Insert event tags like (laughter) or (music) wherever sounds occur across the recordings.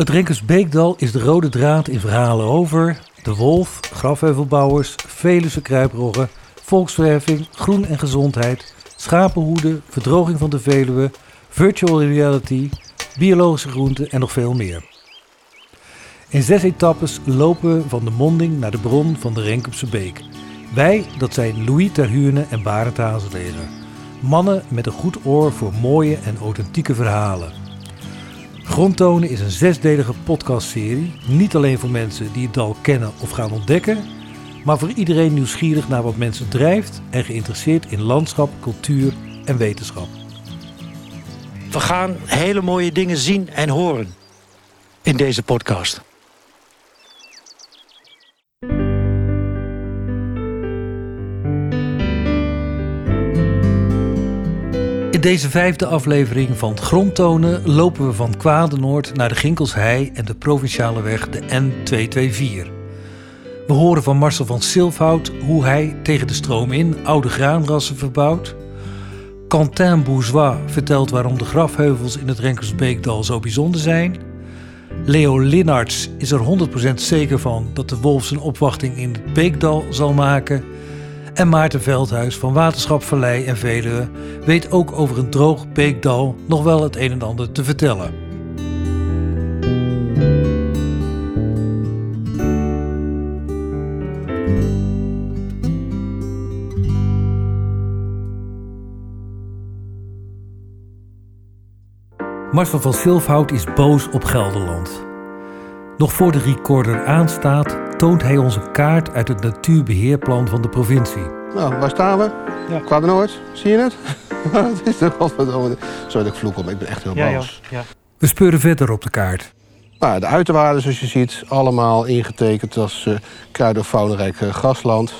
Het Renkersbeekdal is de rode draad in verhalen over de wolf, grafheuvelbouwers, Veluwe kruiproggen, volksverheffing, groen en gezondheid, schapenhoeden, verdroging van de Veluwe, virtual reality, biologische groenten en nog veel meer. In zes etappes lopen we van de monding naar de bron van de Renkopse Beek. Wij, dat zijn Louis Terhuurne en Barend Hazelegen. Mannen met een goed oor voor mooie en authentieke verhalen. Grondtonen is een zesdelige podcastserie. Niet alleen voor mensen die het dal kennen of gaan ontdekken, maar voor iedereen nieuwsgierig naar wat mensen drijft en geïnteresseerd in landschap, cultuur en wetenschap. We gaan hele mooie dingen zien en horen in deze podcast. In deze vijfde aflevering van Grondtonen lopen we van Kwadenoord naar de Ginkelshei en de provinciale weg de N224. We horen van Marcel van Silfhout hoe hij tegen de stroom in oude graanrassen verbouwt. Quentin Bourgeois vertelt waarom de grafheuvels in het Renkersbeekdal zo bijzonder zijn. Leo Linnarts is er 100% zeker van dat de wolf zijn opwachting in het Beekdal zal maken. En Maarten Veldhuis van Waterschap Vallei en Veluwe weet ook over een droog beekdal nog wel het een en ander te vertellen. Marcel van Silfhout is boos op Gelderland. Nog voor de recorder aanstaat, toont hij ons een kaart uit het natuurbeheerplan van de provincie. Nou, waar staan we? Ja. Kwadenoord, zie je het? (laughs) Wat is er? Godverdomme. Sorry dat ik vloek op, ik ben echt heel Ja, boos. ja, ja. We speuren verder op de kaart. Nou, de uiterwaarden, zoals je ziet, allemaal ingetekend als uh, kruidenfaunerijk eh, grasland.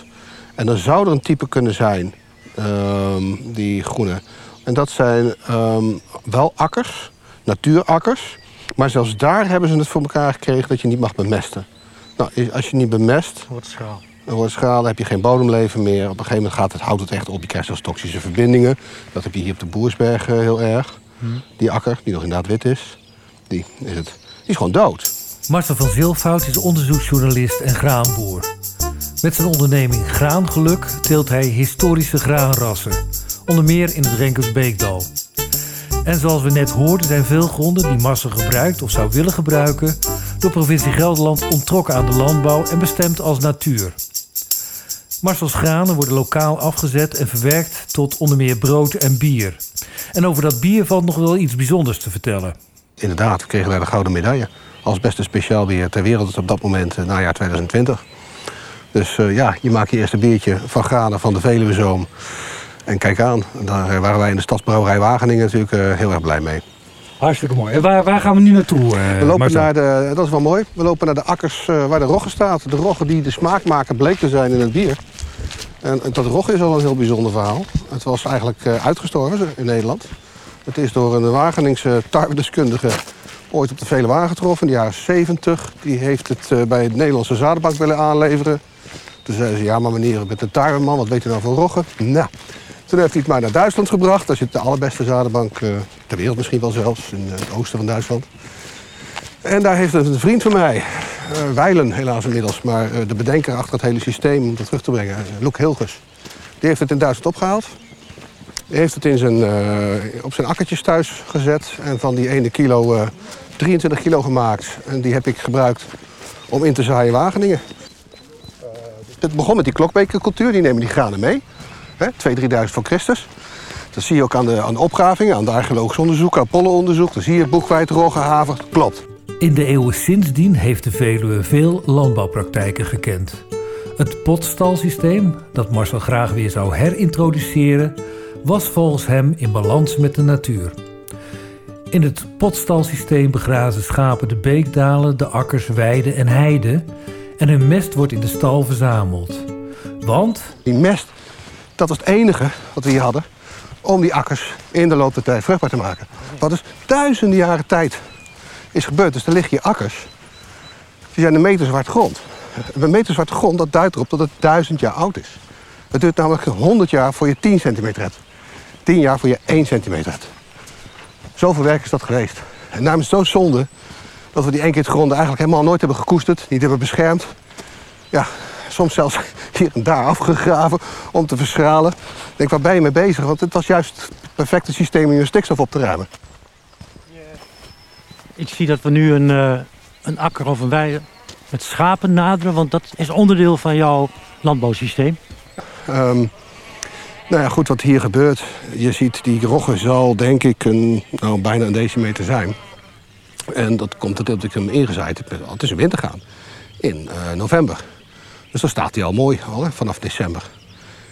En dan zou er een type kunnen zijn, ehm, die groene. En dat zijn ehm, wel akkers, natuurakkers. Maar zelfs daar hebben ze het voor elkaar gekregen dat je niet mag bemesten. Nou, als je niet bemest, Wordt schaal. dan wordt het schaal, dan heb je geen bodemleven meer. Op een gegeven moment gaat het hout het echt op. Je krijgt zelfs toxische verbindingen. Dat heb je hier op de Boersberg eh, heel erg. Die akker, die nog inderdaad wit is, die is, het, die is gewoon dood. Marcel van Zilfhout is onderzoeksjournalist en graanboer. Met zijn onderneming Graangeluk teelt hij historische graanrassen, onder meer in het Renkersbeekdal. En zoals we net hoorden zijn veel gronden die Marcel gebruikt of zou willen gebruiken door provincie Gelderland onttrokken aan de landbouw en bestemd als natuur. Marcel's granen worden lokaal afgezet en verwerkt tot onder meer brood en bier. En over dat bier valt nog wel iets bijzonders te vertellen. Inderdaad, we kregen daar de gouden medaille. Als beste speciaalbier ter wereld op dat moment, eh, najaar 2020. Dus eh, ja, je maakt je eerste biertje van granen van de Veluwezoom. En kijk aan, daar eh, waren wij in de stadsbrouwerij Wageningen natuurlijk heel erg blij mee. Hartstikke mooi. En waar, waar gaan we nu naartoe, eh We lopen naar de, dat is wel mooi, we lopen naar de akkers eh, waar de rogge staat. De rogge die de smaak maken bleek te zijn in het bier. En dat rogge is al een heel bijzonder verhaal. Het was eigenlijk eh, uitgestorven in Nederland. Het is door een Wageningse tarwedeskundige ooit op de Veluwe aangetroffen in de jaren 70. Die heeft het eh, bij de Nederlandse zadenbank willen aanleveren. Toen zeiden ze, ja maar meneer, met een tarweman, wat weet u nou van rogge? Nou, toen heeft hij het maar naar Duitsland gebracht. Daar zit de allerbeste zadenbank eh, ter wereld misschien wel zelfs, in het oosten van Duitsland. En daar heeft een vriend van mij, eh Weilen helaas inmiddels, maar eh, de bedenker achter het hele systeem om dat terug te brengen, Loek Hilgers, die heeft het in Duitsland opgehaald. Die heeft het in zijn, op zijn akkertjes thuis gezet en van die ene kilo eh 23 kilo gemaakt. En die heb ik gebruikt om in te zaaien in Wageningen. Het begon met die klokbekercultuur, die nemen die granen mee. Hè, 2.000, 3.000 voor Christus. Dat zie je ook aan de, aan de opgravingen, aan de archeologisch onderzoek, Apollo-onderzoek. Dan zie je boekwijd, rogge, haver. Klopt. In de eeuwen sindsdien heeft de Veluwe veel landbouwpraktijken gekend. Het potstalsysteem, dat Marcel graag weer zou herintroduceren, was volgens hem in balans met de natuur. In het potstalsysteem begrazen schapen de beekdalen, de akkers, weiden en heiden en hun mest wordt in de stal verzameld. Want Die mest, dat was het enige wat we hier hadden om die akkers in de loop der tijd vruchtbaar te maken. Wat dus duizenden jaren tijd is gebeurd. Dus er liggen hier akkers. Die zijn een meter zwart grond. Een meter zwarte grond, dat duidt erop dat het duizend jaar oud is. Het duurt namelijk 100 jaar voor je 10 centimeter hebt. 10 jaar voor je 1 centimeter hebt. Zoveel werk is dat geweest. En daarom is zo zonde Dat we die eenkeertgronden eigenlijk helemaal nooit hebben gekoesterd. Niet hebben beschermd. Ja, soms zelfs hier en daar afgegraven om te verschralen. Ik denk, waar ben je mee bezig? Want het was juist het perfecte systeem om je stikstof op te ruimen. Ik zie dat we nu een, eh, een akker of een weide met schapen naderen, want dat is onderdeel van jouw landbouwsysteem. Ehm, nou ja, goed, wat hier gebeurt. Je ziet, die rogge zal denk ik een, nou, bijna een decimeter zijn. En dat komt omdat ik hem ingezaaid heb. Het is een wintergaan. In eh, november. Dus dan staat hij al mooi, al, vanaf december.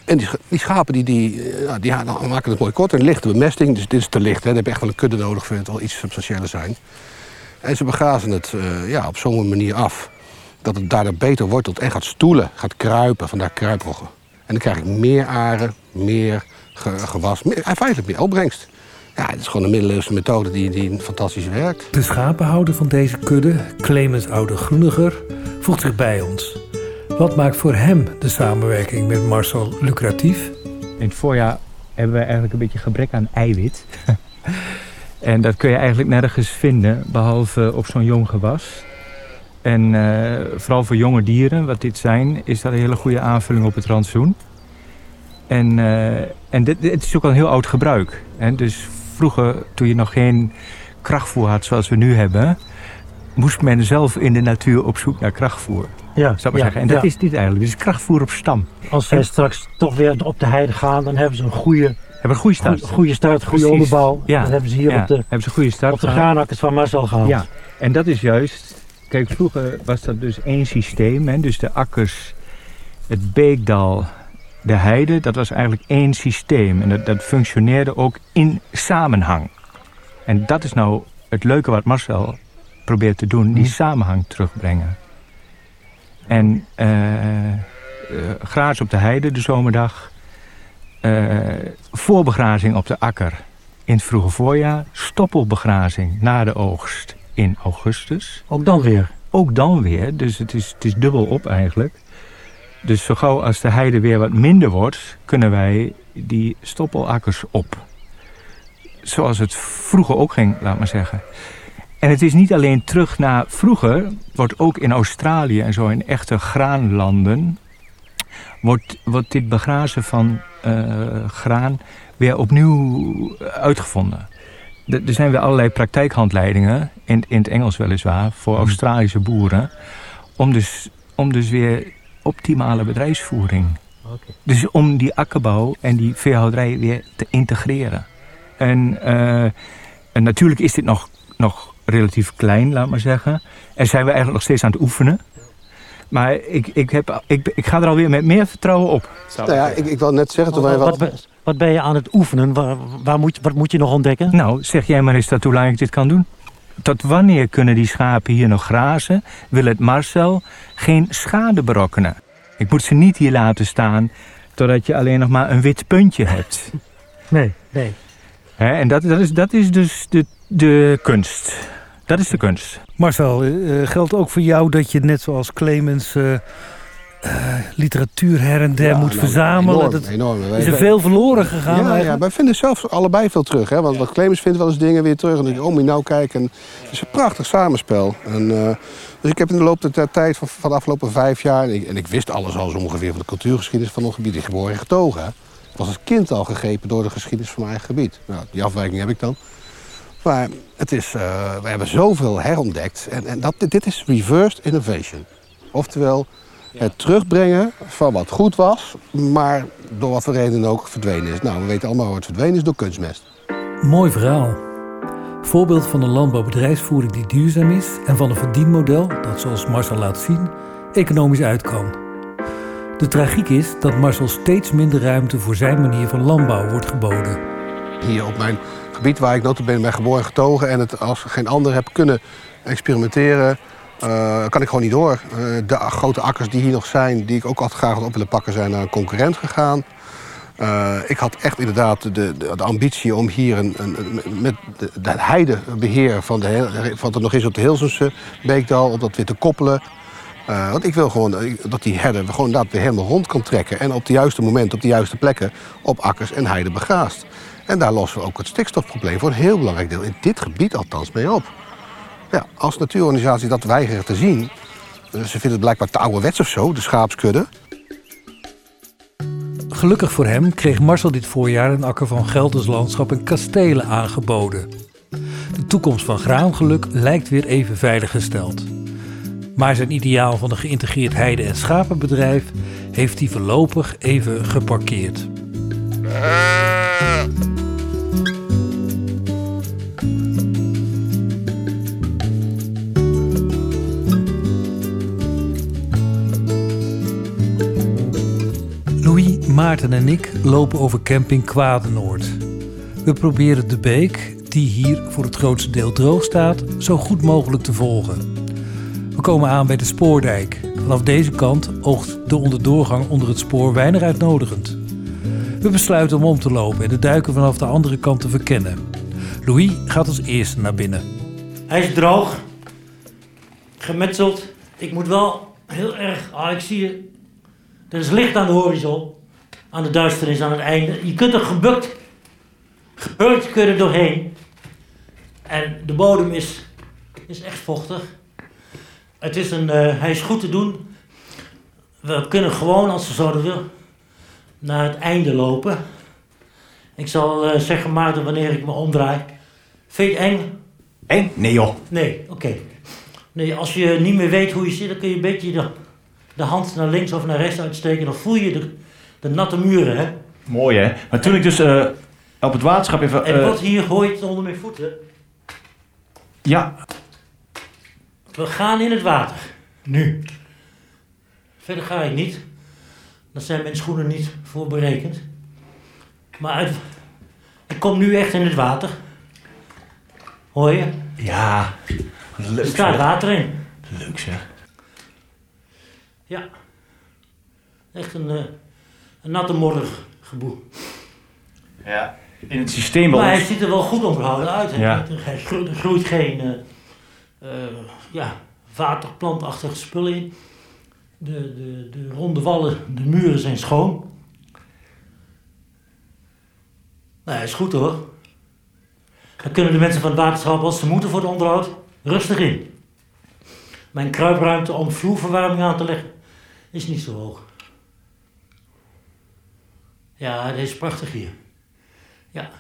En die, sch- die schapen die, die, eh, ja, die maken het mooi kort. En lichte bemesting, dus dit is te licht. Hè. Dan heb je echt wel een kudde nodig, voor het wel iets substantiëler zijn. En ze begrazen het eh, ja, op zo'n manier af... dat het daardoor beter wortelt en gaat stoelen, gaat kruipen. Vandaar kruiproggen. En dan krijg ik meer aren, meer ge- gewas, meer, en feitelijk meer opbrengst. Ja, het is gewoon een middeleeuwse methode die, die fantastisch werkt. De schapenhouder van deze kudde, Clemens Oude Groeniger, voegt zich bij ons. Wat maakt voor hem de samenwerking met Marcel lucratief? In het voorjaar hebben we eigenlijk een beetje gebrek aan eiwit. (laughs) en dat kun je eigenlijk nergens vinden, behalve op zo'n jong gewas. En eh, vooral voor jonge dieren, wat dit zijn, is dat een hele goede aanvulling op het rantsoen. En, eh, en dit, het is ook al een heel oud gebruik. Hè? Dus vroeger, toen je nog geen krachtvoer had zoals we nu hebben, moest men zelf in de natuur op zoek naar krachtvoer. Ja, Zou ik maar zeggen. En dat is dit eigenlijk. Dus krachtvoer op stam. Als zij straks toch weer op de heide gaan, dan hebben ze een goede, Hebben een goede start. goede, goede start, goede Precies. onderbouw. Ja. Dat hebben ze hier Ja, op de, hebben ze een goede start op de gehad. graanakkers van Marcel gehaald. Ja, en dat is juist. Kijk, vroeger was dat dus één systeem. Hè? Dus de akkers, het beekdal, de heide, dat was eigenlijk één systeem. En dat, dat functioneerde ook in samenhang. En dat is nou het leuke wat Marcel probeert te doen: die samenhang terugbrengen. En eh, eh, graas op de heide de zomerdag. eh, voorbegrazing op de akker in het vroege voorjaar. Stoppelbegrazing na de oogst in augustus. Ook dan weer. Ook dan weer, dus het is, het is dubbel op eigenlijk. Dus zo gauw als de heide weer wat minder wordt, kunnen wij die stoppelakkers op. Zoals het vroeger ook ging, laat maar zeggen. En het is niet alleen terug naar vroeger, wordt ook in Australië en zo in echte graanlanden, wordt, wordt dit begrazen van eh, graan weer opnieuw uitgevonden. Er zijn weer allerlei praktijkhandleidingen, in, in het Engels weliswaar, voor Australische boeren. Om dus, om dus weer optimale bedrijfsvoering. Dus om die akkerbouw en die veehouderij weer te integreren. En, eh, en natuurlijk is dit nog, nog relatief klein, laat maar zeggen. En zijn we eigenlijk nog steeds aan het oefenen. Maar ik, ik, heb, ik, ik ga er alweer met meer vertrouwen op. Nou ja, ik, ik wil net zeggen, toen wij Wat, wat... wat, wat ben je aan het oefenen? Waar, waar moet, wat moet je nog ontdekken? Nou, zeg jij maar eens dat hoe lang ik dit kan doen. Tot wanneer kunnen die schapen hier nog grazen? Wil het Marcel geen schade berokkenen? Ik moet ze niet hier laten staan totdat je alleen nog maar een wit puntje hebt. Nee, nee. Hè, en dat, dat, is, dat is dus de, de kunst. Dat is de kunst. Marcel, eh, eh, geldt ook voor jou dat je net zoals Clemens eh, eh, literatuur her en der Ja, moet nou, verzamelen? Enorm, dat, enorm. Is er veel verloren gegaan Ja, ja, wij vinden zelf allebei veel terug. Hè? Want wat Clemens vindt wel eens dingen weer terug. En dan denk ik, oh, moet je nou kijken. En het is een prachtig samenspel. En, eh, dus ik heb in de loop der tijd van, van de afgelopen vijf jaar... En ik, en ik wist alles al zo ongeveer van de cultuurgeschiedenis van ons gebied. Ik ben geboren en getogen. Hè? Ik was als kind al gegrepen door de geschiedenis van mijn eigen gebied. Nou, die afwijking heb ik dan. Maar het is, eh, we hebben zoveel herontdekt. En, en dat, dit, dit is reversed innovation. Oftewel, het terugbrengen van wat goed was... maar door wat voor reden ook verdwenen is. Nou, we weten allemaal hoe het verdwenen is door kunstmest. Mooi verhaal. Voorbeeld van een landbouwbedrijfsvoering die duurzaam is en van een verdienmodel dat, zoals Marcel laat zien, economisch uit kan. De tragiek is dat Marcel steeds minder ruimte voor zijn manier van landbouw wordt geboden. Hier op mijn gebied waar ik notabene ben geboren en getogen... en het als geen ander heb kunnen experimenteren... eh, kan ik gewoon niet door. Eh, de grote akkers die hier nog zijn... die ik ook altijd graag had op willen pakken... zijn naar een concurrent gegaan. Eh, ik had echt inderdaad de, de, ambitie om hier een, een, met de heidebeheer van, de, van er nog is op de Hilsense Beekdal... om dat weer te koppelen. Want ik wil gewoon dat die herder gewoon inderdaad weer helemaal rond kan trekken... en op de juiste momenten, op de juiste plekken... op akkers en heide begraast. En daar lossen we ook het stikstofprobleem voor een heel belangrijk deel... in dit gebied althans mee op. Ja, als natuurorganisatie dat weigeren te zien... eh, ze vinden het blijkbaar te ouderwets of zo, de schaapskudde... Gelukkig voor hem kreeg Marcel dit voorjaar een akker van Gelders landschap en kastelen aangeboden. De toekomst van Graangeluk lijkt weer even veilig gesteld. Maar zijn ideaal van een geïntegreerd heide- en schapenbedrijf heeft hij voorlopig even geparkeerd. Louis, Maarten en ik lopen over camping Kwadenoord. We proberen de beek, die hier voor het grootste deel droog staat, zo goed mogelijk te volgen. We komen aan bij de spoordijk. Vanaf deze kant oogt de onderdoorgang onder het spoor weinig uitnodigend. We besluiten om om te lopen en de duiken vanaf de andere kant te verkennen. Louis gaat als eerste naar binnen. Hij is droog. Gemetseld. Ik moet wel heel erg... Ah, ik zie je. Er is licht aan de horizon. Aan de duisternis aan het einde. Je kunt er gebukt. Gebukt kun je er doorheen. En de bodem is, is echt vochtig. Het is een, eh, hij is goed te doen. We kunnen gewoon, als we zouden willen, naar het einde lopen. Ik zal eh, zeggen, Maarten, wanneer ik me omdraai. Vind je het eng? Eng? Nee joh. Nee, oké. Nee, als je niet meer weet hoe je zit, dan kun je een beetje de, de hand naar links of naar rechts uitsteken. Dan voel je de, de natte muren, hè. Mooi hè. Maar toen ik dus eh, op het waterschap even... En eh, wat hier gooit onder mijn voeten. ja, We gaan in het water. Nu. Verder ga ik niet. Daar zijn mijn schoenen niet voor berekend. Maar uit, ik kom nu echt in het water. Hoor je? ja. Er Leuk staat zeg. water in. Leuk zeg. Ja. Echt een, eh, een natte morrig geboel. Ja. In het systeem bij Maar hij ziet er wel goed onderhouden uit. hè. Ja. Er gro- er groeit geen eh, eh, ja, waterplantachtige spullen in. De, de, de ronde wallen, de muren zijn schoon. Nou, is goed hoor. Dan kunnen de mensen van het waterschap, als ze moeten voor het onderhoud, rustig in. Mijn kruipruimte om vloerverwarming aan te leggen is niet zo hoog. Ja, het is prachtig hier. Ja.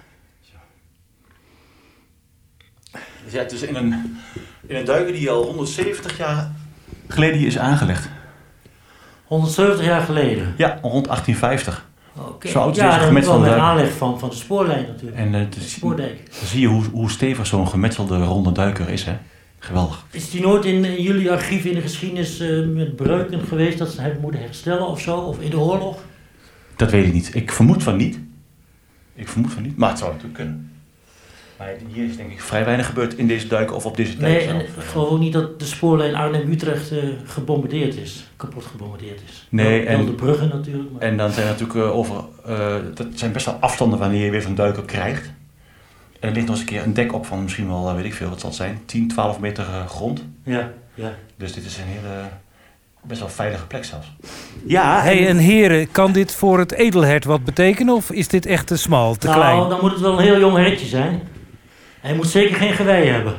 Je zit dus in een, in een duiker die al 170 jaar geleden is aangelegd. 170 jaar geleden. Ja, rond 1850. Oké. Zo oud is ja, deze dat gemetselde met aanleg van, van de spoorlijn natuurlijk. En eh, de spoordijk. dan zie je hoe, hoe stevig zo'n gemetselde ronde duiker is hè. Geweldig. Is die nooit in, in jullie archief in de geschiedenis eh, met breuken geweest dat ze hebben moeten herstellen of zo? Of in de oorlog? Dat weet ik niet. Ik vermoed van niet. Ik vermoed van niet. Maar het zou natuurlijk kunnen. Maar hier is denk ik vrij weinig gebeurd in deze duik of op deze tijd Nee, en ik geloof ook niet dat de spoorlijn Arnhem-Utrecht eh, gebombardeerd is. Kapot gebombardeerd is. Nee, Wel- wel en- de bruggen natuurlijk. Maar... En dan zijn er natuurlijk eh, over, eh, dat zijn best wel afstanden wanneer je weer zo'n duiker krijgt. En er ligt nog eens een keer een dek op van misschien wel, eh, weet ik veel, wat zal het zijn, 10, 12 meter eh, grond. Ja, ja. Dus dit is een hele, best wel veilige plek zelfs. Ja, Hey, en heren, kan dit voor het edelhert wat betekenen of is dit echt te smal, te nou, klein? dan moet het wel een heel jong hertje zijn. Hij moet zeker geen gewei hebben.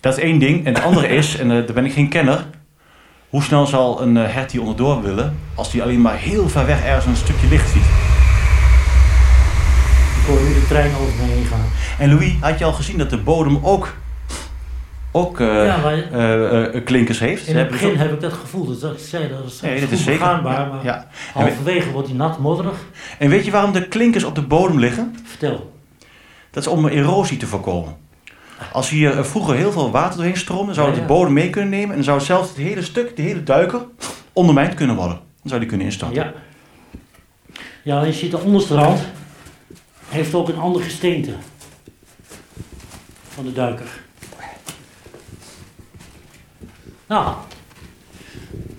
dat is één ding. En het andere is, en eh, daar ben ik geen kenner, hoe snel zal een eh, hert hier onderdoor willen als hij alleen maar heel ver weg ergens een stukje licht ziet. Ik hoor nu de trein over me heen gaan. En Louis, had je al gezien dat de bodem ook, ook eh, Ja, klinkers heeft? In het begin heb ik dat gevoel. Dus dat ik zei, dat is, Nee, dat is zeker. Ja, maar ja. halverwege wordt hij nat, modderig. En weet je waarom de klinkers op de bodem liggen? Vertel. Dat is om erosie te voorkomen. Als hier eh, vroeger heel veel water doorheen stroomde, zou het de bodem mee kunnen nemen. En dan zou zelfs het hele stuk, de hele duiker, ondermijnd kunnen worden. Dan zou die kunnen instorten. Ja. Ja, je ziet de onderste rand heeft ook een ander gesteente van de duiker. Nou,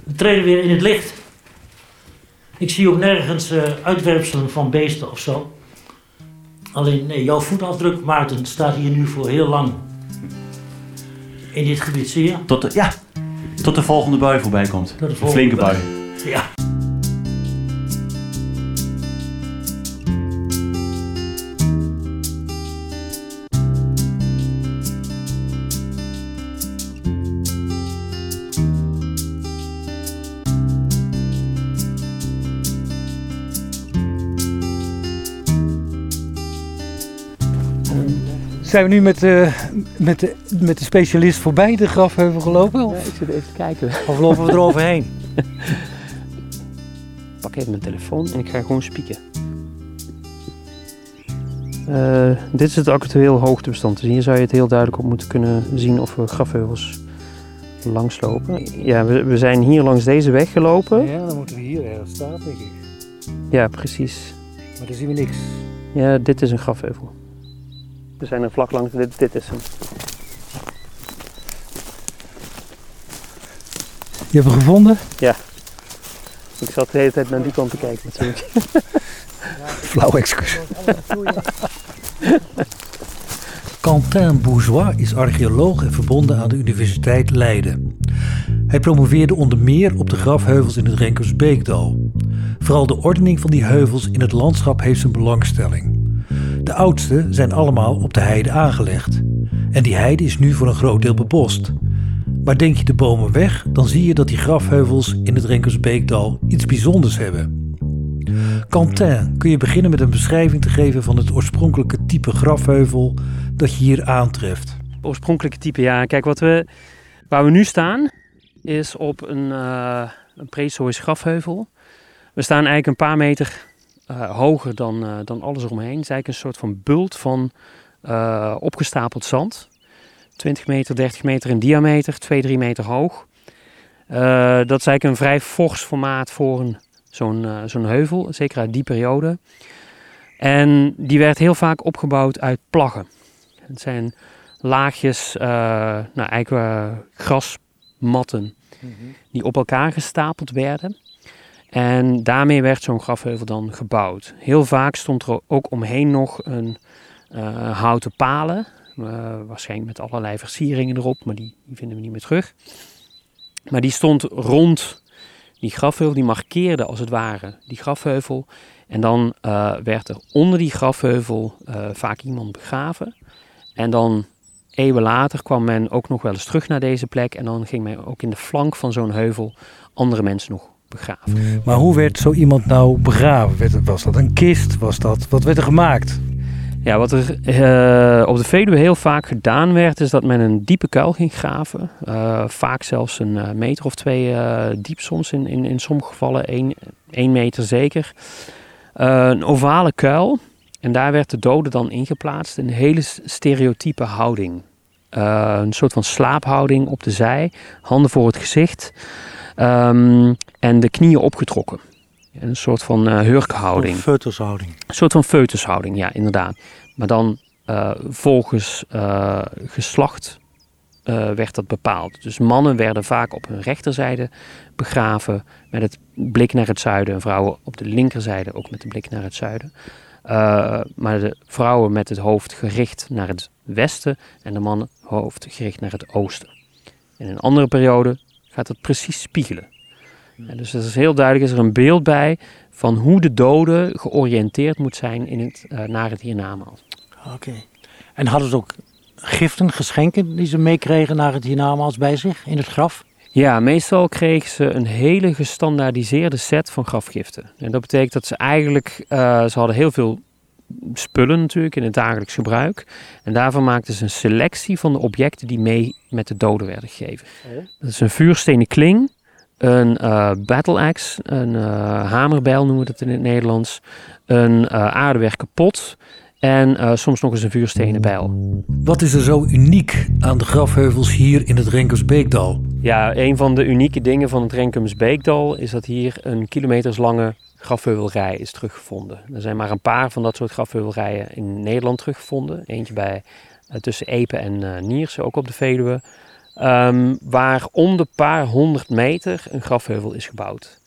we treden weer in het licht. Ik zie ook nergens eh, uitwerpselen van beesten of zo. Alleen, nee, jouw voetafdruk, Maarten, staat hier nu voor heel lang in dit gebied, zie je? Tot, de, ja, tot de volgende bui voorbij komt. Tot de Een volgende flinke bui. bui. Ja. Zijn we nu met, eh, met, de, met de specialist voorbij de grafheuvel gelopen? Of, ik zit even te kijken. of lopen we eroverheen? Ik (laughs) pak even mijn telefoon en ik ga gewoon spieken. Eh, dit is het actueel hoogtebestand. Dus hier zou je het heel duidelijk op moeten kunnen zien of we grafheuvels langslopen. Ja, we, we zijn hier langs deze weg gelopen. Ja, dan moeten we hier ergens staan, denk ik. Ja, precies. Maar daar zien we niks. Ja, dit is een grafheuvel. We zijn er vlak langs, dit, dit is hem. Je hebt hem gevonden? Ik zat de hele tijd naar die kant te kijken natuurlijk. (laughs) Flauw excuus. Quentin Bourgeois is archeoloog en verbonden aan de Universiteit Leiden. Hij promoveerde onder meer op de grafheuvels in het Renkersbeekdal. Vooral de ordening van die heuvels in het landschap heeft zijn belangstelling. De oudste zijn allemaal op de heide aangelegd. En die heide is nu voor een groot deel bebost. Maar denk je de bomen weg, dan zie je dat die grafheuvels in het Renkersbeekdal iets bijzonders hebben. Quentin, kun je beginnen met een beschrijving te geven van het oorspronkelijke type grafheuvel dat je hier aantreft? Oorspronkelijke type, ja. Kijk, wat we, waar we nu staan is op een, eh een prehistorisch grafheuvel. We staan eigenlijk een paar meter eh, hoger dan, eh, dan alles eromheen. Het is eigenlijk een soort van bult van eh, opgestapeld zand. 20 meter, 30 meter in diameter, 2, 3 meter hoog. Dat is eigenlijk een vrij fors formaat voor een, zo'n, zo'n heuvel, zeker uit die periode. En die werd heel vaak opgebouwd uit plaggen. Het zijn laagjes, nou eigenlijk grasmatten die op elkaar gestapeld werden. En daarmee werd zo'n grafheuvel dan gebouwd. Heel vaak stond er ook omheen nog een eh, houten palen. eh, waarschijnlijk met allerlei versieringen erop, maar die, die vinden we niet meer terug. Maar die stond rond die grafheuvel, die markeerde als het ware die grafheuvel. En dan eh, werd er onder die grafheuvel vaak iemand begraven. En dan eeuwen later kwam men ook nog wel eens terug naar deze plek. En dan ging men ook in de flank van zo'n heuvel andere mensen nog begraven. Maar hoe werd zo iemand nou begraven? Was dat een kist? Was dat, wat werd er gemaakt? Ja, wat er eh, op de Veluwe heel vaak gedaan werd, is dat men een diepe kuil ging graven. Eh, vaak zelfs een eh, meter of twee diep soms, in, in, in sommige gevallen één, één meter zeker. Een ovale kuil. En daar werd de dode dan ingeplaatst in een hele stereotype houding. Een soort van slaaphouding op de zij, handen voor het gezicht ehm, en de knieën opgetrokken. Een soort van eh hurkhouding. Foetushouding. Een soort van foetushouding, ja, inderdaad. Maar dan eh, volgens eh, geslacht werd dat bepaald. Dus mannen werden vaak op hun rechterzijde begraven met het blik naar het zuiden. En vrouwen op de linkerzijde ook met de blik naar het zuiden. Maar de vrouwen met het hoofd gericht naar het westen en de mannen hoofd gericht naar het oosten. In een andere periode gaat het precies spiegelen. En dus er is heel duidelijk is er een beeld bij van hoe de dode georiënteerd moet zijn in het, eh, naar het hiernamaals. Oké. En hadden ze ook giften, geschenken die ze meekregen naar het hiernamaals bij zich in het graf? Ja, meestal kregen ze een hele gestandaardiseerde set van grafgiften. En dat betekent dat ze eigenlijk, eh, ze hadden heel veel spullen natuurlijk in het dagelijks gebruik. En daarvan maakten ze een selectie van de objecten die mee met de doden werden gegeven. Dat is een vuurstenen kling, een eh, battle axe, een eh, hamerbijl noemen we dat in het Nederlands, een eh aardewerken pot en soms nog eens een vuurstenen bijl. Wat is er zo uniek aan de grafheuvels hier in het Renkersbeekdal? Ja, een van de unieke dingen van het Renkemsbeekdal is dat hier een kilometerslange grafheuvelrij is teruggevonden. Er zijn maar een paar van dat soort grafheuvelrijen in Nederland teruggevonden. Eentje bij, tussen Epen en Nierse, ook op de Veluwe. Ehm, waar om de paar honderd meter een grafheuvel is gebouwd.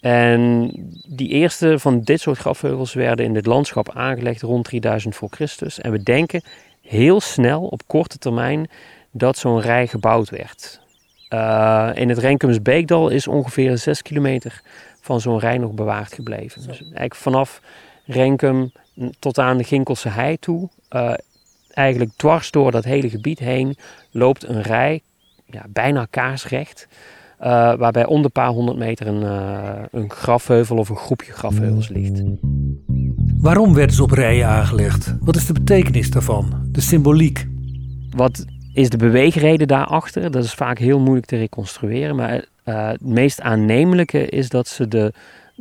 En die eerste van dit soort grafheuvels werden in dit landschap aangelegd rond 3000 voor Christus. En we denken heel snel, op korte termijn, dat zo'n rij gebouwd werd. Uh, in het Renkemsbeekdal is ongeveer 6 kilometer van zo'n rij nog bewaard gebleven. Dus eigenlijk vanaf Renkum tot aan de Ginkelse hei toe, uh, eigenlijk dwars door dat hele gebied heen, loopt een rij, ja, bijna kaarsrecht, uh, waarbij om de paar honderd meter een, uh, een grafheuvel of een groepje grafheuvels ligt. Waarom werden ze op rijen aangelegd? Wat is de betekenis daarvan? de symboliek. Wat is de beweegreden daarachter? Dat is vaak heel moeilijk te reconstrueren. Maar eh, het meest aannemelijke is dat ze de,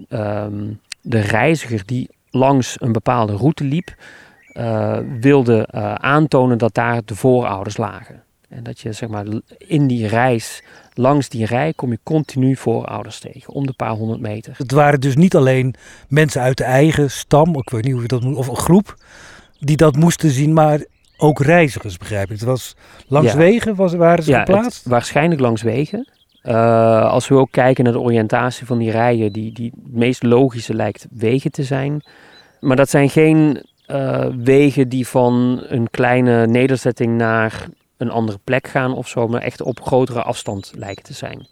ehm, de reiziger die langs een bepaalde route liep, eh, wilde eh, aantonen dat daar de voorouders lagen. En dat je zeg maar in die reis, langs die rij, kom je continu voorouders tegen, om de paar honderd meter. Het waren dus niet alleen mensen uit de eigen stam, ik weet niet hoe je dat moet, of een groep, die dat moesten zien, maar ook reizigers, begrijp ik. Het was langs Ja. wegen was, waren ze Ja, het- geplaatst. waarschijnlijk langs wegen. Eh, als we ook kijken naar de oriëntatie van die rijen, die, die het meest logische lijkt wegen te zijn. Maar dat zijn geen eh, wegen die van een kleine nederzetting naar een andere plek gaan of zo, maar echt op grotere afstand lijken te zijn.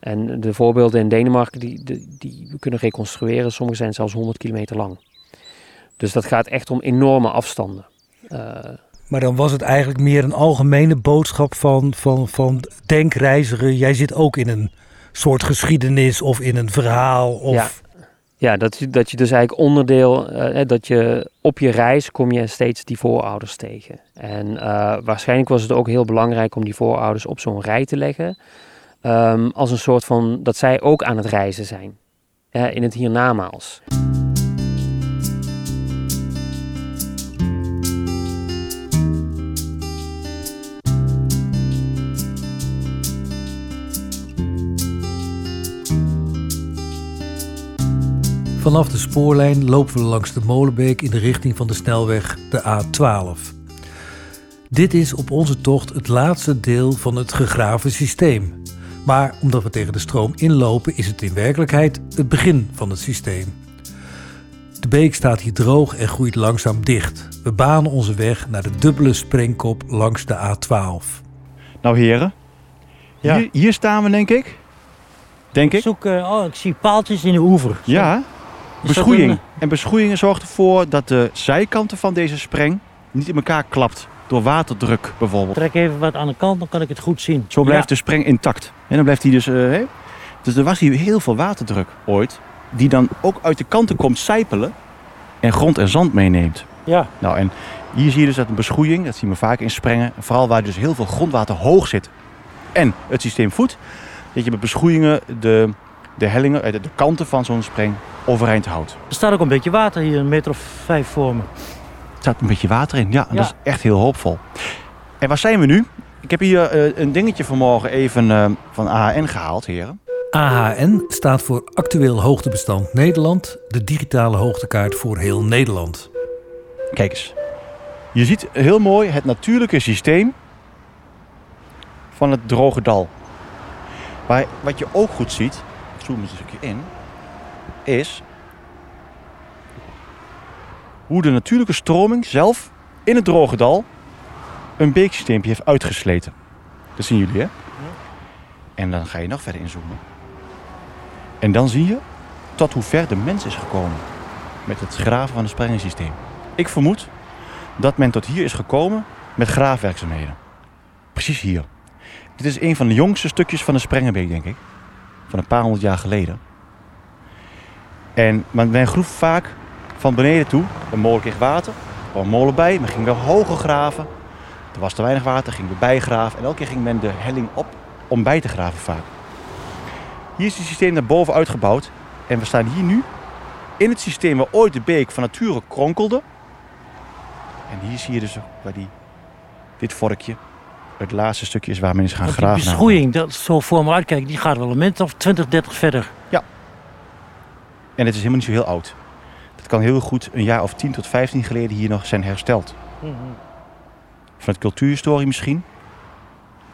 En de voorbeelden in Denemarken die, die, die we kunnen reconstrueren, sommige zijn zelfs 100 kilometer lang. Dus dat gaat echt om enorme afstanden. Eh, Maar dan was het eigenlijk meer een algemene boodschap van, van, van jij zit ook in een soort geschiedenis of in een verhaal. Of, Ja. Ja, dat, je- dat je dus eigenlijk onderdeel, eh, hè, dat je op je reis kom je steeds die voorouders tegen. En eh, waarschijnlijk was het ook heel belangrijk om die voorouders op zo'n rij te leggen. ehm, als een soort van, dat zij ook aan het reizen zijn. in het hiernamaals. Vanaf de spoorlijn lopen we langs de Molenbeek in de richting van de snelweg de A12. Dit is op onze tocht het laatste deel van het gegraven systeem. Maar omdat we tegen de stroom inlopen, is het in werkelijkheid het begin van het systeem. De beek staat hier droog en groeit langzaam dicht. We banen onze weg naar de dubbele sprengkop langs de A12. Nou heren, Ja. hier, hier staan we denk ik. Denk Ik ik. zoek, eh, oh, ik zie paaltjes in de oever. Ja, beschoeiing. een- En beschoeiing zorgt ervoor dat de zijkanten van deze spreng niet in elkaar klapt. Door waterdruk bijvoorbeeld. Trek even wat aan de kant, dan kan ik het goed zien. Zo blijft Ja. de spreng intact. En dan blijft hij dus... eh, dus er was hier heel veel waterdruk ooit. Die dan ook uit de kanten komt sijpelen. En grond en zand meeneemt. Ja, Nou, en hier zie je dus dat een beschoeiing, dat zien we vaak in sprengen, vooral waar dus heel veel grondwater hoog zit en het systeem voedt, dat je met beschoeiingen de, de hellingen, eh, de, de kanten van zo'n spreng overeind houdt. er staat ook een beetje water hier, een meter of vijf voor me. Er staat een beetje water in, ja, dat is echt heel hoopvol. En waar zijn we nu? Ik heb hier eh, een dingetje vanmorgen even eh, van AHN gehaald, heren. AHN staat voor Actueel Hoogtebestand Nederland, de digitale hoogtekaart voor heel Nederland. Kijk eens. Je ziet heel mooi het natuurlijke systeem van het droge dal. Maar wat je ook goed ziet, zoom eens een stukje in, is hoe de natuurlijke stroming zelf in het droge dal een beeksysteempje heeft uitgesleten. Dat zien jullie, hè? En dan ga je nog verder inzoomen. En dan zie je tot hoe ver de mens is gekomen met het graven van het sprengingssysteem. Ik vermoed dat men tot hier is gekomen met graafwerkzaamheden. Precies hier. Dit is een van de jongste stukjes van de Sprengenbeek, denk ik. Van een paar honderd jaar geleden. En men groef vaak van beneden toe. Een molen kreeg water. Er kwam een molen bij. Men ging weer hoger graven. Er was te weinig water, ging weer bijgraven. En elke keer ging men de helling op om bij te graven vaak. Hier is het systeem naar boven uitgebouwd. En we staan hier nu in het systeem waar ooit de beek van nature kronkelde. En hier zie je dus waar die, dit vorkje het laatste stukje is waar men is gaan Want die graven. beschoeiing, dat is zo voor me uitkijken, die gaat wel een minuut of 20, 30 verder. En het is helemaal niet zo heel oud. Dat kan heel goed een jaar of 10 tot 15 geleden hier nog zijn hersteld. Vanuit cultuurhistorie misschien.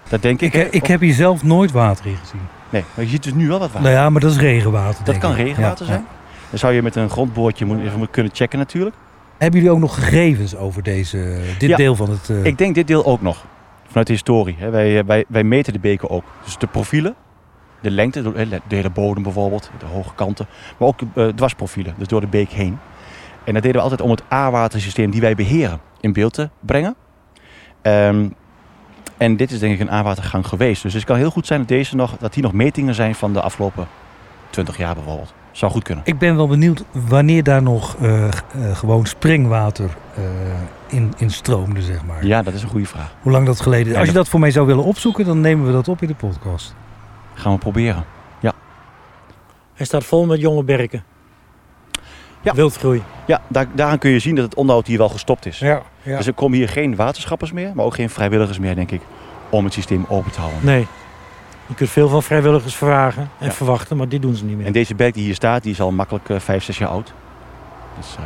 Dat denk ik. Ik, hè? ik heb hier zelf nooit water in gezien. Nee, maar je ziet dus nu wel wat water. Nou ja, maar dat is regenwater. dat denk kan ik. regenwater Ja, zijn. Dan zou je met een grondboortje moeten, kunnen checken natuurlijk. Hebben jullie ook nog gegevens over deze, dit Ja. deel van het... eh, Ik denk dit deel ook nog. Vanuit de historie. Hè. Wij, wij, wij meten de beken ook. Dus de profielen, de lengte, de hele bodem bijvoorbeeld, de hoge kanten. Maar ook eh, dwarsprofielen, dus door de beek heen. En dat deden we altijd om het A-watersysteem die wij beheren in beeld te brengen. Ehm, en dit is denk ik een A-watergang geweest. Dus het kan heel goed zijn dat, deze nog, dat hier nog metingen zijn van de afgelopen 20 jaar bijvoorbeeld. Zou goed kunnen. Ik ben wel benieuwd wanneer daar nog eh, eh, gewoon springwater eh, in, in stroomde, zeg maar. Ja, dat is een goede vraag. Hoe lang dat geleden is. Ja, Als je dat- dat voor mij zou willen opzoeken, dan nemen we dat op in de podcast. Gaan we proberen. Hij staat vol met jonge berken. Ja. Wildgroei. Ja, daar, daaraan kun je zien dat het onderhoud hier wel gestopt is. Ja, ja. Dus er komen hier geen waterschappers meer, maar ook geen vrijwilligers meer, denk ik, om het systeem open te houden. Nee. Je kunt veel van vrijwilligers vragen en Ja. verwachten, maar dit doen ze niet meer. En deze berg die hier staat, die is al makkelijk eh, vijf, zes jaar oud. Dus eh,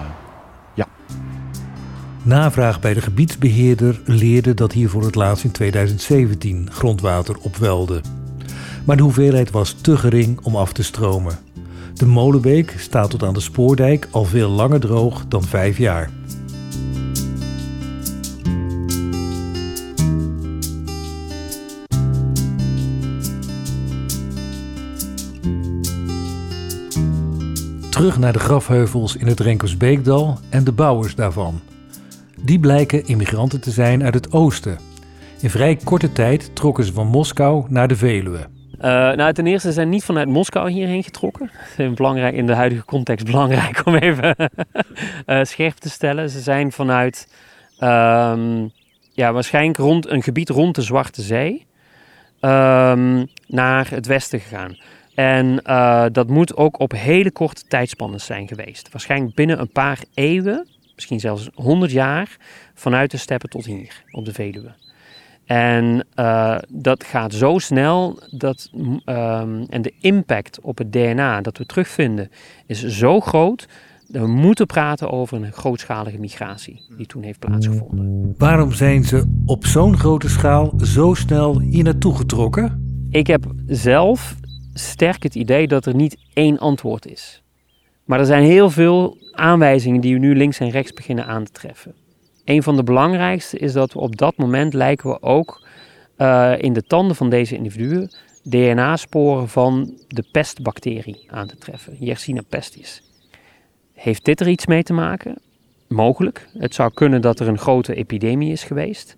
Navraag bij de gebiedsbeheerder leerde dat hier voor het laatst in 2017 grondwater opwelde. Maar de hoeveelheid was te gering om af te stromen. De Molenbeek staat tot aan de Spoordijk al veel langer droog dan vijf jaar. Terug naar de grafheuvels in het Renkersbeekdal en de bouwers daarvan. Die blijken immigranten te zijn uit het oosten. In vrij korte tijd trokken ze van Moskou naar de Veluwe. Eh, nou, ten eerste zijn niet vanuit Moskou hierheen getrokken. Belangrijk, in de huidige context belangrijk om even (laughs) eh, scherp te stellen. Ze zijn vanuit ehm, ja, waarschijnlijk rond een gebied rond de Zwarte Zee ehm, naar het westen gegaan. En eh, dat moet ook op hele korte tijdspannen zijn geweest. Waarschijnlijk binnen een paar eeuwen, misschien zelfs 100 jaar, vanuit de steppen tot hier op de Veluwe. En eh, dat gaat zo snel dat, mm, ehm, en de impact op het DNA dat we terugvinden is zo groot. Dat we moeten praten over een grootschalige migratie die toen heeft plaatsgevonden. Waarom zijn ze op zo'n grote schaal zo snel hier naartoe getrokken? Ik heb zelf sterk het idee dat er niet één antwoord is. Maar er zijn heel veel aanwijzingen die we nu links en rechts beginnen aan te treffen. Een van de belangrijkste is dat we op dat moment lijken we ook eh, in de tanden van deze individuen DNA-sporen van de pestbacterie aan te treffen, Yersinia pestis. Heeft dit er iets mee te maken? Mogelijk. Het zou kunnen dat er een grote epidemie is geweest.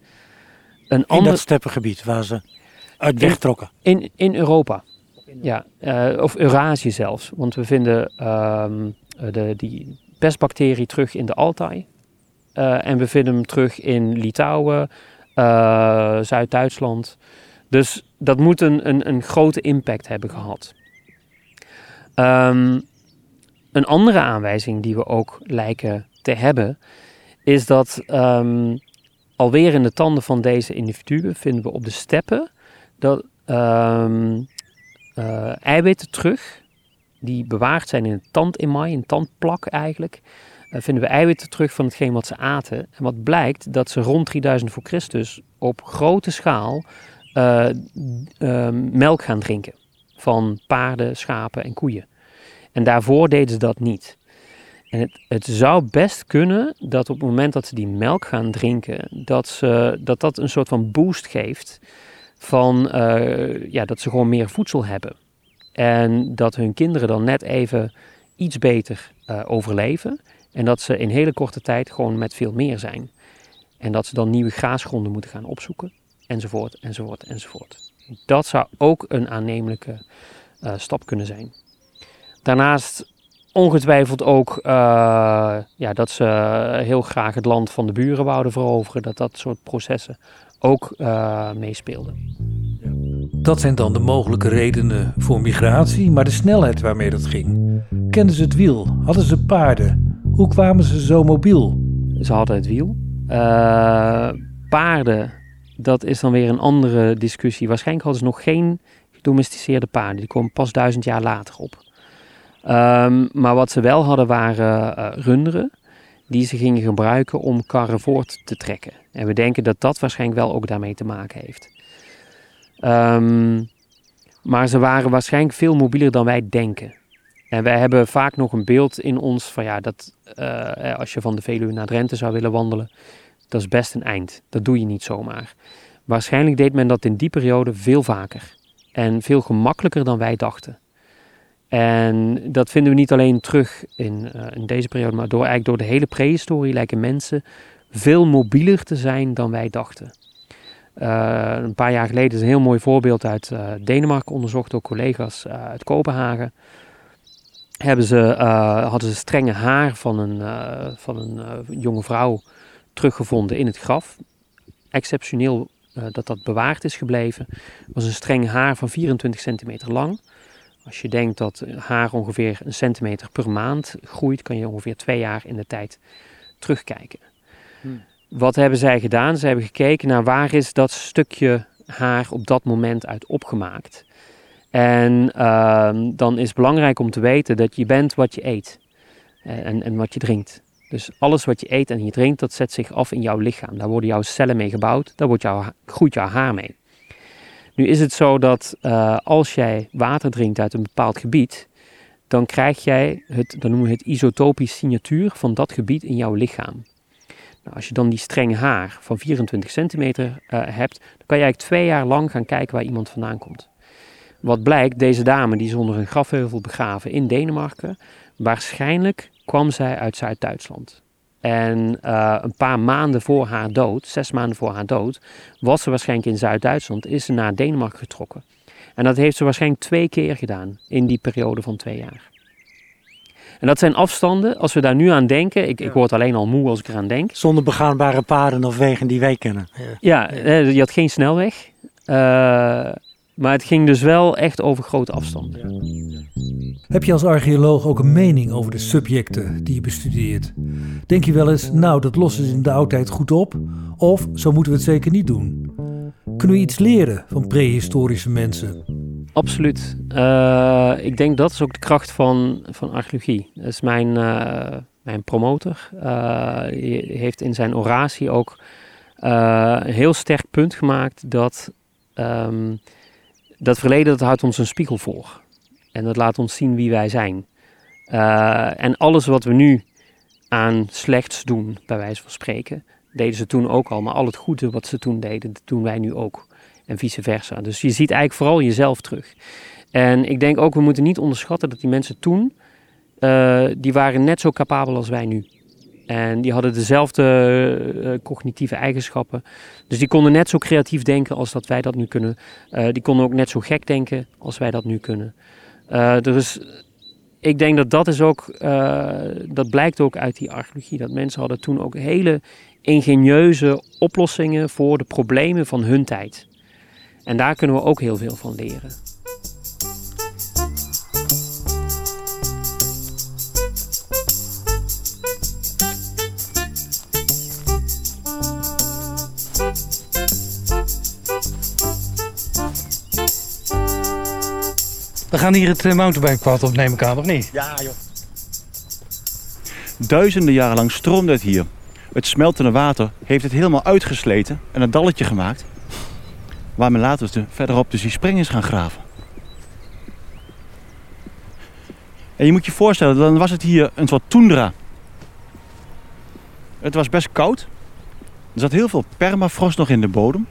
Een In ander... dat steppengebied waar ze uit wegtrokken. In, in Europa. Ja, eh, of Eurasië zelfs. Want we vinden ehm, de, die pestbacterie terug in de Altai. Eh, en we vinden hem terug in Litouwen, eh, Zuid-Duitsland. Dus dat moet een, een, grote impact hebben gehad. Ehm, een andere aanwijzing die we ook lijken te hebben, is dat ehm, alweer in de tanden van deze individuen vinden we op de steppen dat eh, eiwitten terug, die bewaard zijn in een tandemaai, een tandplak eigenlijk, eh, vinden we eiwitten terug van hetgeen wat ze aten. En wat blijkt, dat ze rond 3000 voor Christus op grote schaal eh, eh, melk gaan drinken. Van paarden, schapen en koeien. En daarvoor deden ze dat niet. En het, het zou best kunnen dat op het moment dat ze die melk gaan drinken, dat ze, dat, dat een soort van boost geeft van eh, ja, dat ze gewoon meer voedsel hebben. En dat hun kinderen dan net even iets beter eh, overleven. En dat ze in hele korte tijd gewoon met veel meer zijn. En dat ze dan nieuwe graasgronden moeten gaan opzoeken. Enzovoort, enzovoort, enzovoort. Dat zou ook een aannemelijke eh, stap kunnen zijn. Daarnaast ongetwijfeld ook ja, dat ze heel graag het land van de buren wouden veroveren. Dat dat soort processen ook eh, meespeelden. Dat zijn dan de mogelijke redenen voor migratie, maar de snelheid waarmee dat ging. Kenden ze het wiel? Hadden ze paarden? Hoe kwamen ze zo mobiel? Ze hadden het wiel. Eh, paarden, dat is dan weer een andere discussie. Waarschijnlijk hadden ze nog geen gedomesticeerde paarden. Die komen pas duizend jaar later op. Ehm, maar wat ze wel hadden waren eh, runderen. Die ze gingen gebruiken om karren voort te trekken. En we denken dat dat waarschijnlijk wel ook daarmee te maken heeft. Ehm, maar ze waren waarschijnlijk veel mobieler dan wij denken. En wij hebben vaak nog een beeld in ons van ja, dat eh, als je van de Veluwe naar Drenthe zou willen wandelen, dat is best een eind. Dat doe je niet zomaar. Waarschijnlijk deed men dat in die periode veel vaker. En veel gemakkelijker dan wij dachten. En dat vinden we niet alleen terug in, eh, in deze periode, maar door, eigenlijk door de hele prehistorie lijken mensen veel mobieler te zijn dan wij dachten. Eh, een paar jaar geleden is een heel mooi voorbeeld uit eh, Denemarken onderzocht door collega's uit Kopenhagen. hebben ze, hadden ze strenge haar van een, van een jonge vrouw teruggevonden in het graf. Exceptioneel dat dat bewaard is gebleven. was een streng haar van 24 centimeter lang. Als je denkt dat haar ongeveer een centimeter per maand groeit, kan je ongeveer twee jaar in de tijd terugkijken. Hmm. Wat hebben zij gedaan? Ze hebben gekeken naar waar is dat stukje haar op dat moment uit opgemaakt. En ehm, dan is het belangrijk om te weten dat je bent wat je eet eh, en, en wat je drinkt. Dus alles wat je eet en je drinkt, dat zet zich af in jouw lichaam. Daar worden jouw cellen mee gebouwd, daar wordt jouw, groeit jouw haar mee. Nu is het zo dat eh, als jij water drinkt uit een bepaald gebied, dan krijg jij het, dan noemen we het isotopisch signatuur van dat gebied in jouw lichaam. Nou, als je dan die streng haar van 24 centimeter eh, hebt, dan kan je eigenlijk twee jaar lang gaan kijken waar iemand vandaan komt. Wat blijkt, deze dame die is onder een grafheuvel begraven in Denemarken. Waarschijnlijk kwam zij uit Zuid-Duitsland. En eh, een paar maanden voor haar dood, zes maanden voor haar dood, was ze waarschijnlijk in Zuid-Duitsland, is ze naar Denemarken getrokken. En dat heeft ze waarschijnlijk twee keer gedaan in die periode van twee jaar. En dat zijn afstanden, als we daar nu aan denken, ik, ik word alleen al moe als ik eraan denk. Zonder begaanbare paden of wegen die wij kennen. Ja, je had geen snelweg. Eh, maar het ging dus wel echt over grote afstanden. Heb je als archeoloog ook een mening over de subjecten die je bestudeert? Denk je wel eens, nou dat lossen ze in de oudheid goed op? Of zo moeten we het zeker niet doen? Kunnen we iets leren van prehistorische mensen? Absoluut. Eh, ik denk dat is ook de kracht van, van archeologie. Dat is mijn, eh, mijn promotor. Eh, die heeft in zijn oratie ook eh, een heel sterk punt gemaakt dat ehm, dat verleden dat houdt ons een spiegel voor. En dat laat ons zien wie wij zijn. Eh, en alles wat we nu aan slechts doen, bij wijze van spreken, deden ze toen ook al. Maar al het goede wat ze toen deden, dat doen wij nu ook. En vice versa. Dus je ziet eigenlijk vooral jezelf terug. En ik denk ook, we moeten niet onderschatten dat die mensen toen, eh, die waren net zo capabel als wij nu. En die hadden dezelfde eh, cognitieve eigenschappen. Dus die konden net zo creatief denken als dat wij dat nu kunnen. Eh, die konden ook net zo gek denken als wij dat nu kunnen. Eh, dus ik denk dat dat is ook, eh, dat blijkt ook uit die archeologie. Dat mensen hadden toen ook hele ingenieuze oplossingen voor de problemen van hun tijd. En daar kunnen we ook heel veel van leren. We gaan hier het eh, mountainbikepad op, neem ik aan, of niet? Ja, joh. Duizenden jaren lang stroomde het hier. Het smeltende water heeft het helemaal uitgesleten en een dalletje gemaakt. Waar men later dus de, verderop dus die spring is gaan graven. En je moet je voorstellen, dan was het hier een soort toendra. Het was best koud. Er zat heel veel permafrost nog in de bodem.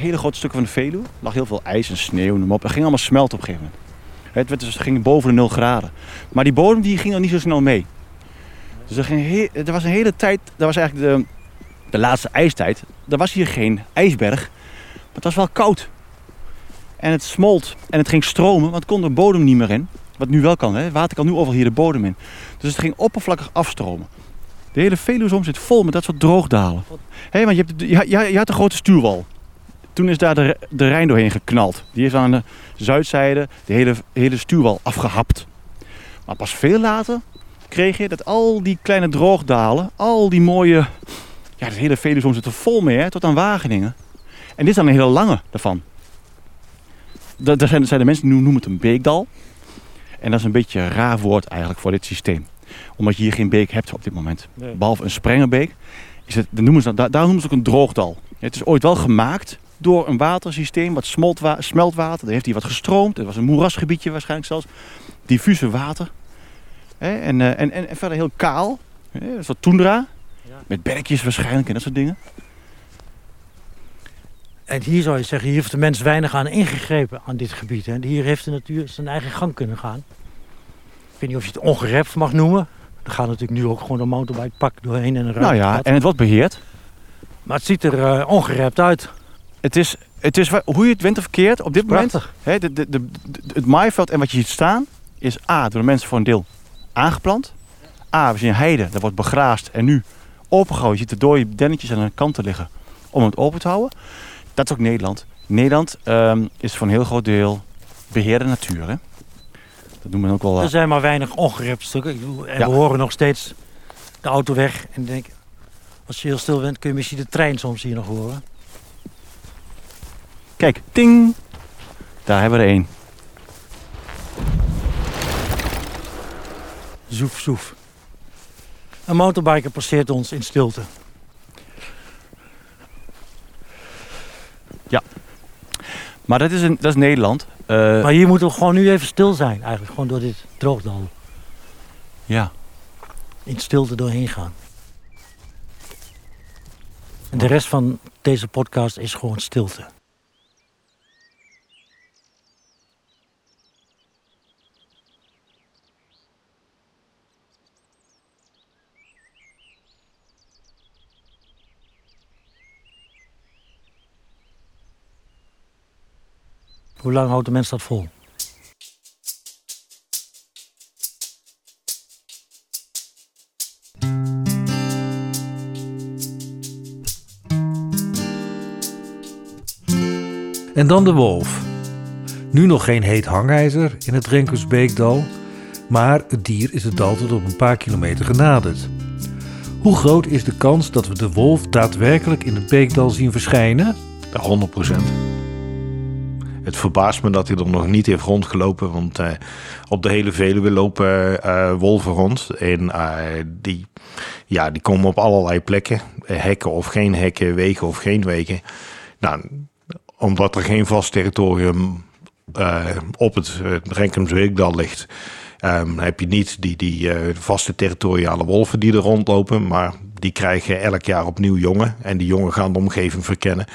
Hele grote stukken van de Veluwe. Er lag heel veel ijs en sneeuw, maar op. Het ging allemaal smelten op een gegeven moment. Het werd dus, ging boven de 0 graden. Maar die bodem die ging er niet zo snel mee. Dus er, ging er was een hele tijd, dat was eigenlijk de, de laatste ijstijd. Er was hier geen ijsberg, maar het was wel koud. En het smolt en het ging stromen, want kon de bodem niet meer in. Wat nu wel kan, hè? water kan nu overal hier de bodem in. Dus het ging oppervlakkig afstromen. De hele Veluwesom zit vol met dat soort droogdalen. Hé, want je, hebt, je, je had een grote stuurwal. Toen is daar de, de Rijn doorheen geknald. Die heeft aan de zuidzijde de hele, hele stuurwal afgehapt. Maar pas veel later kreeg je dat al die kleine droogdalen, al die mooie... Ja, het hele Veluwesom zit er vol mee, hè, tot aan Wageningen. En dit is dan een hele lange daarvan. Da- Daar zijn, zijn de mensen die noemen het een beekdal. En dat is een beetje een raar woord eigenlijk voor dit systeem. Omdat je hier geen beek hebt op dit moment. Behalve een sprengenbeek. Is het, dan noemen ze, daar, daar noemen ze ook een droogdal. Het is ooit wel gemaakt door een watersysteem, wat smoltwa- smeltwater. Daar heeft hij wat gestroomd. Het was een moerasgebiedje waarschijnlijk zelfs. Diffuse water. Hè, en, eh, en, en, en verder heel kaal. Hè, een soort toendra. Met berkjes waarschijnlijk en dat soort dingen. En hier zou je zeggen, hier heeft de mens weinig aan ingegrepen aan dit gebied. Hè. Hier heeft de natuur zijn eigen gang kunnen gaan. Ik weet niet of je het ongerept mag noemen. Er gaat natuurlijk nu ook gewoon een mountainbikepak doorheen en een Nou ja, en het wordt beheerd. Maar het ziet er eh, ongerept uit. Het is, het is hoe je het went of verkeerd op dit moment. Hè, de, de, het maaiveld en wat je ziet staan is A, door de mensen voor een deel aangeplant. A, we zien heide, dat wordt begraasd en nu opengegooid. Je ziet de dode dennetjes aan de kanten liggen om het open te houden. Dat is ook Nederland. Nederland ehm, is voor een heel groot deel beheerde natuur. Hè? Dat noemt men ook wel... eh, Er zijn maar weinig ongerept stukken. Ik bedoel, En Ja. we horen nog steeds de auto weg. En denk, als je heel stil bent, kun je misschien de trein soms hier nog horen. Kijk, ting! Daar hebben we er één. Zoef, zoef. Een motorbiker passeert ons in stilte. Maar dat is, een, dat is Nederland. Eh, Maar hier moeten we gewoon nu even stil zijn, eigenlijk. Gewoon door dit droogdal. ja. In stilte doorheen gaan. En de rest van deze podcast is gewoon stilte. Hoe lang houdt de mens dat vol? En dan de wolf. Nu nog geen heet hangijzer in het Renkersbeekdal, maar het dier is het dal tot op een paar kilometer genaderd. Hoe groot is de kans dat we de wolf daadwerkelijk in het Beekdal zien verschijnen? 100 Het verbaast me dat hij er nog niet heeft rondgelopen. Want eh, op de hele Veluwe lopen eh, wolven rond. En eh, die, ja, die komen op allerlei plekken. Hekken of geen hekken, wegen of geen wegen. Nou, omdat er geen vast territorium op het Renkumsweekdal ligt... ehm, heb je niet die, die vaste territoriale wolven die er rondlopen. Maar die krijgen elk jaar opnieuw jongen. En die jongen gaan de omgeving verkennen.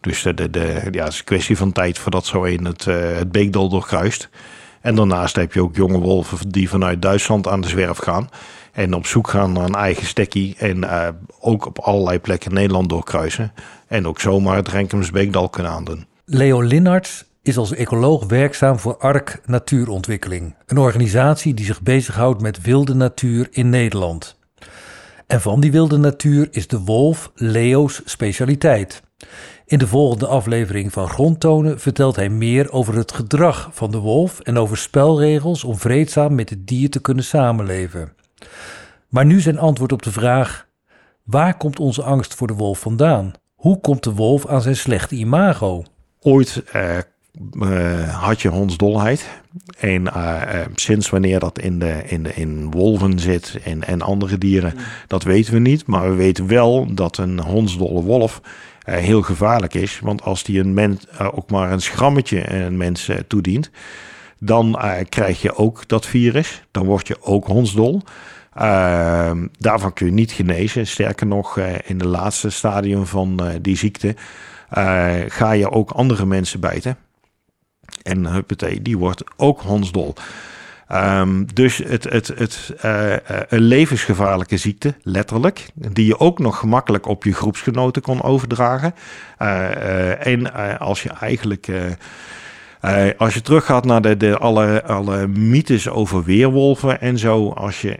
Dus de, ja, het is een kwestie van tijd voordat zo een het, eh, het beekdal doorkruist. En daarnaast heb je ook jonge wolven die vanuit Duitsland aan de zwerf gaan. En op zoek gaan naar een eigen stekkie. En eh, ook op allerlei plekken Nederland doorkruisen. En ook zomaar het Renkemsbeekdal kunnen aandoen. Leo Linnarts is als ecoloog werkzaam voor ARK Natuurontwikkeling, een organisatie die zich bezighoudt met wilde natuur in Nederland. En van die wilde natuur is de wolf Leo's specialiteit. In de volgende aflevering van Grondtonen vertelt hij meer over het gedrag van de wolf en over spelregels om vreedzaam met het dier te kunnen samenleven. Maar nu zijn antwoord op de vraag: waar komt onze angst voor de wolf vandaan? Hoe komt de wolf aan zijn slechte imago? Ooit eh, eh, had je hondsdolheid. En eh, sinds wanneer dat in, de, in, de, in wolven zit en, en andere dieren, dat weten we niet. Maar we weten wel dat een hondsdolle wolf heel gevaarlijk is. Want als die een mens eh, ook maar een schrammetje een mens eh, toedient, dan eh, krijg je ook dat virus. Dan word je ook hondsdol. Uh, daarvan kun je niet genezen. Sterker nog, in de laatste stadium van die ziekte ga je ook andere mensen bijten. En huppatee, die wordt ook hondsdol. Um, dus het, het, het, uh, een levensgevaarlijke ziekte, letterlijk, die je ook nog gemakkelijk op je groepsgenoten kon overdragen. Uh, en als je eigenlijk, als je teruggaat naar de, de, alle, alle mythes over weerwolven en zo, als je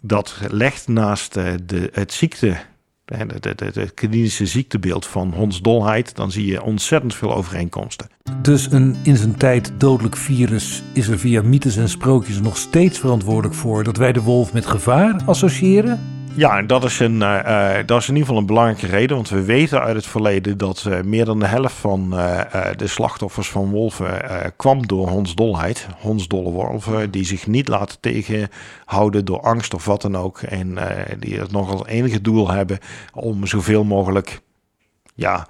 dat legt naast de, het ziekte het klinische ziektebeeld van hondsdolheid, dan zie je ontzettend veel overeenkomsten. Dus een in zijn tijd dodelijk virus is er via mythes en sprookjes nog steeds verantwoordelijk voor dat wij de wolf met gevaar associëren? Ja, en dat is, een, uh, uh, dat is in ieder geval een belangrijke reden. Want we weten uit het verleden dat uh, meer dan de helft van de slachtoffers van wolven kwam door hondsdolheid. Hondsdolle wolven die zich niet laten tegenhouden door angst of wat dan ook. En die het nog als enige doel hebben om zoveel mogelijk ja,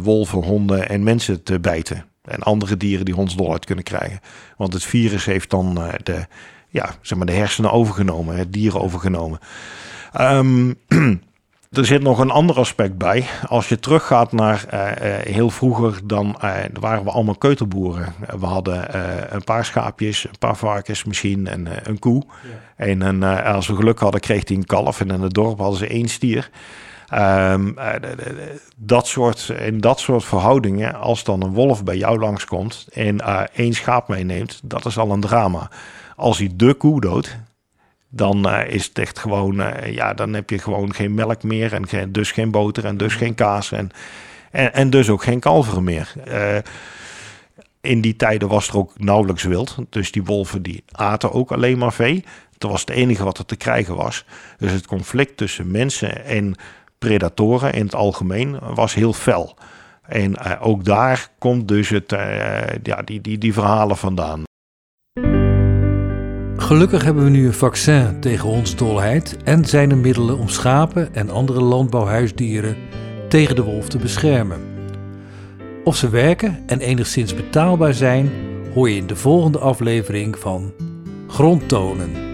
wolven, honden en mensen te bijten. En andere dieren die hondsdolheid kunnen krijgen. Want het virus heeft dan de, ja, zeg maar de hersenen overgenomen, het dier overgenomen. Um, (clears throat) er zit nog een ander aspect bij. Als je teruggaat naar uh, uh, heel vroeger, dan uh, waren we allemaal keuterboeren. We hadden een paar schaapjes, een paar varkens misschien en een koe. Ja. En een, als we geluk hadden, kreeg hij een kalf. En in het dorp hadden ze één stier. Um, dat soort, in dat soort verhoudingen, als dan een wolf bij jou langskomt en één schaap meeneemt, dat is al een drama. Als hij de koe doodt, dan eh, is het echt gewoon, eh, ja, dan heb je gewoon geen melk meer en geen, dus geen boter en dus geen kaas en, en, en dus ook geen kalveren meer. Eh, in die tijden was er ook nauwelijks wild, dus die wolven die aten ook alleen maar vee. Dat was het enige wat er te krijgen was. Dus het conflict tussen mensen en predatoren in het algemeen was heel fel. En ook daar komt dus het, ja, die, die, die verhalen vandaan. Gelukkig hebben we nu een vaccin tegen hondsdolheid en zijn er middelen om schapen en andere landbouwhuisdieren tegen de wolf te beschermen. Of ze werken en enigszins betaalbaar zijn, hoor je in de volgende aflevering van Grondtonen.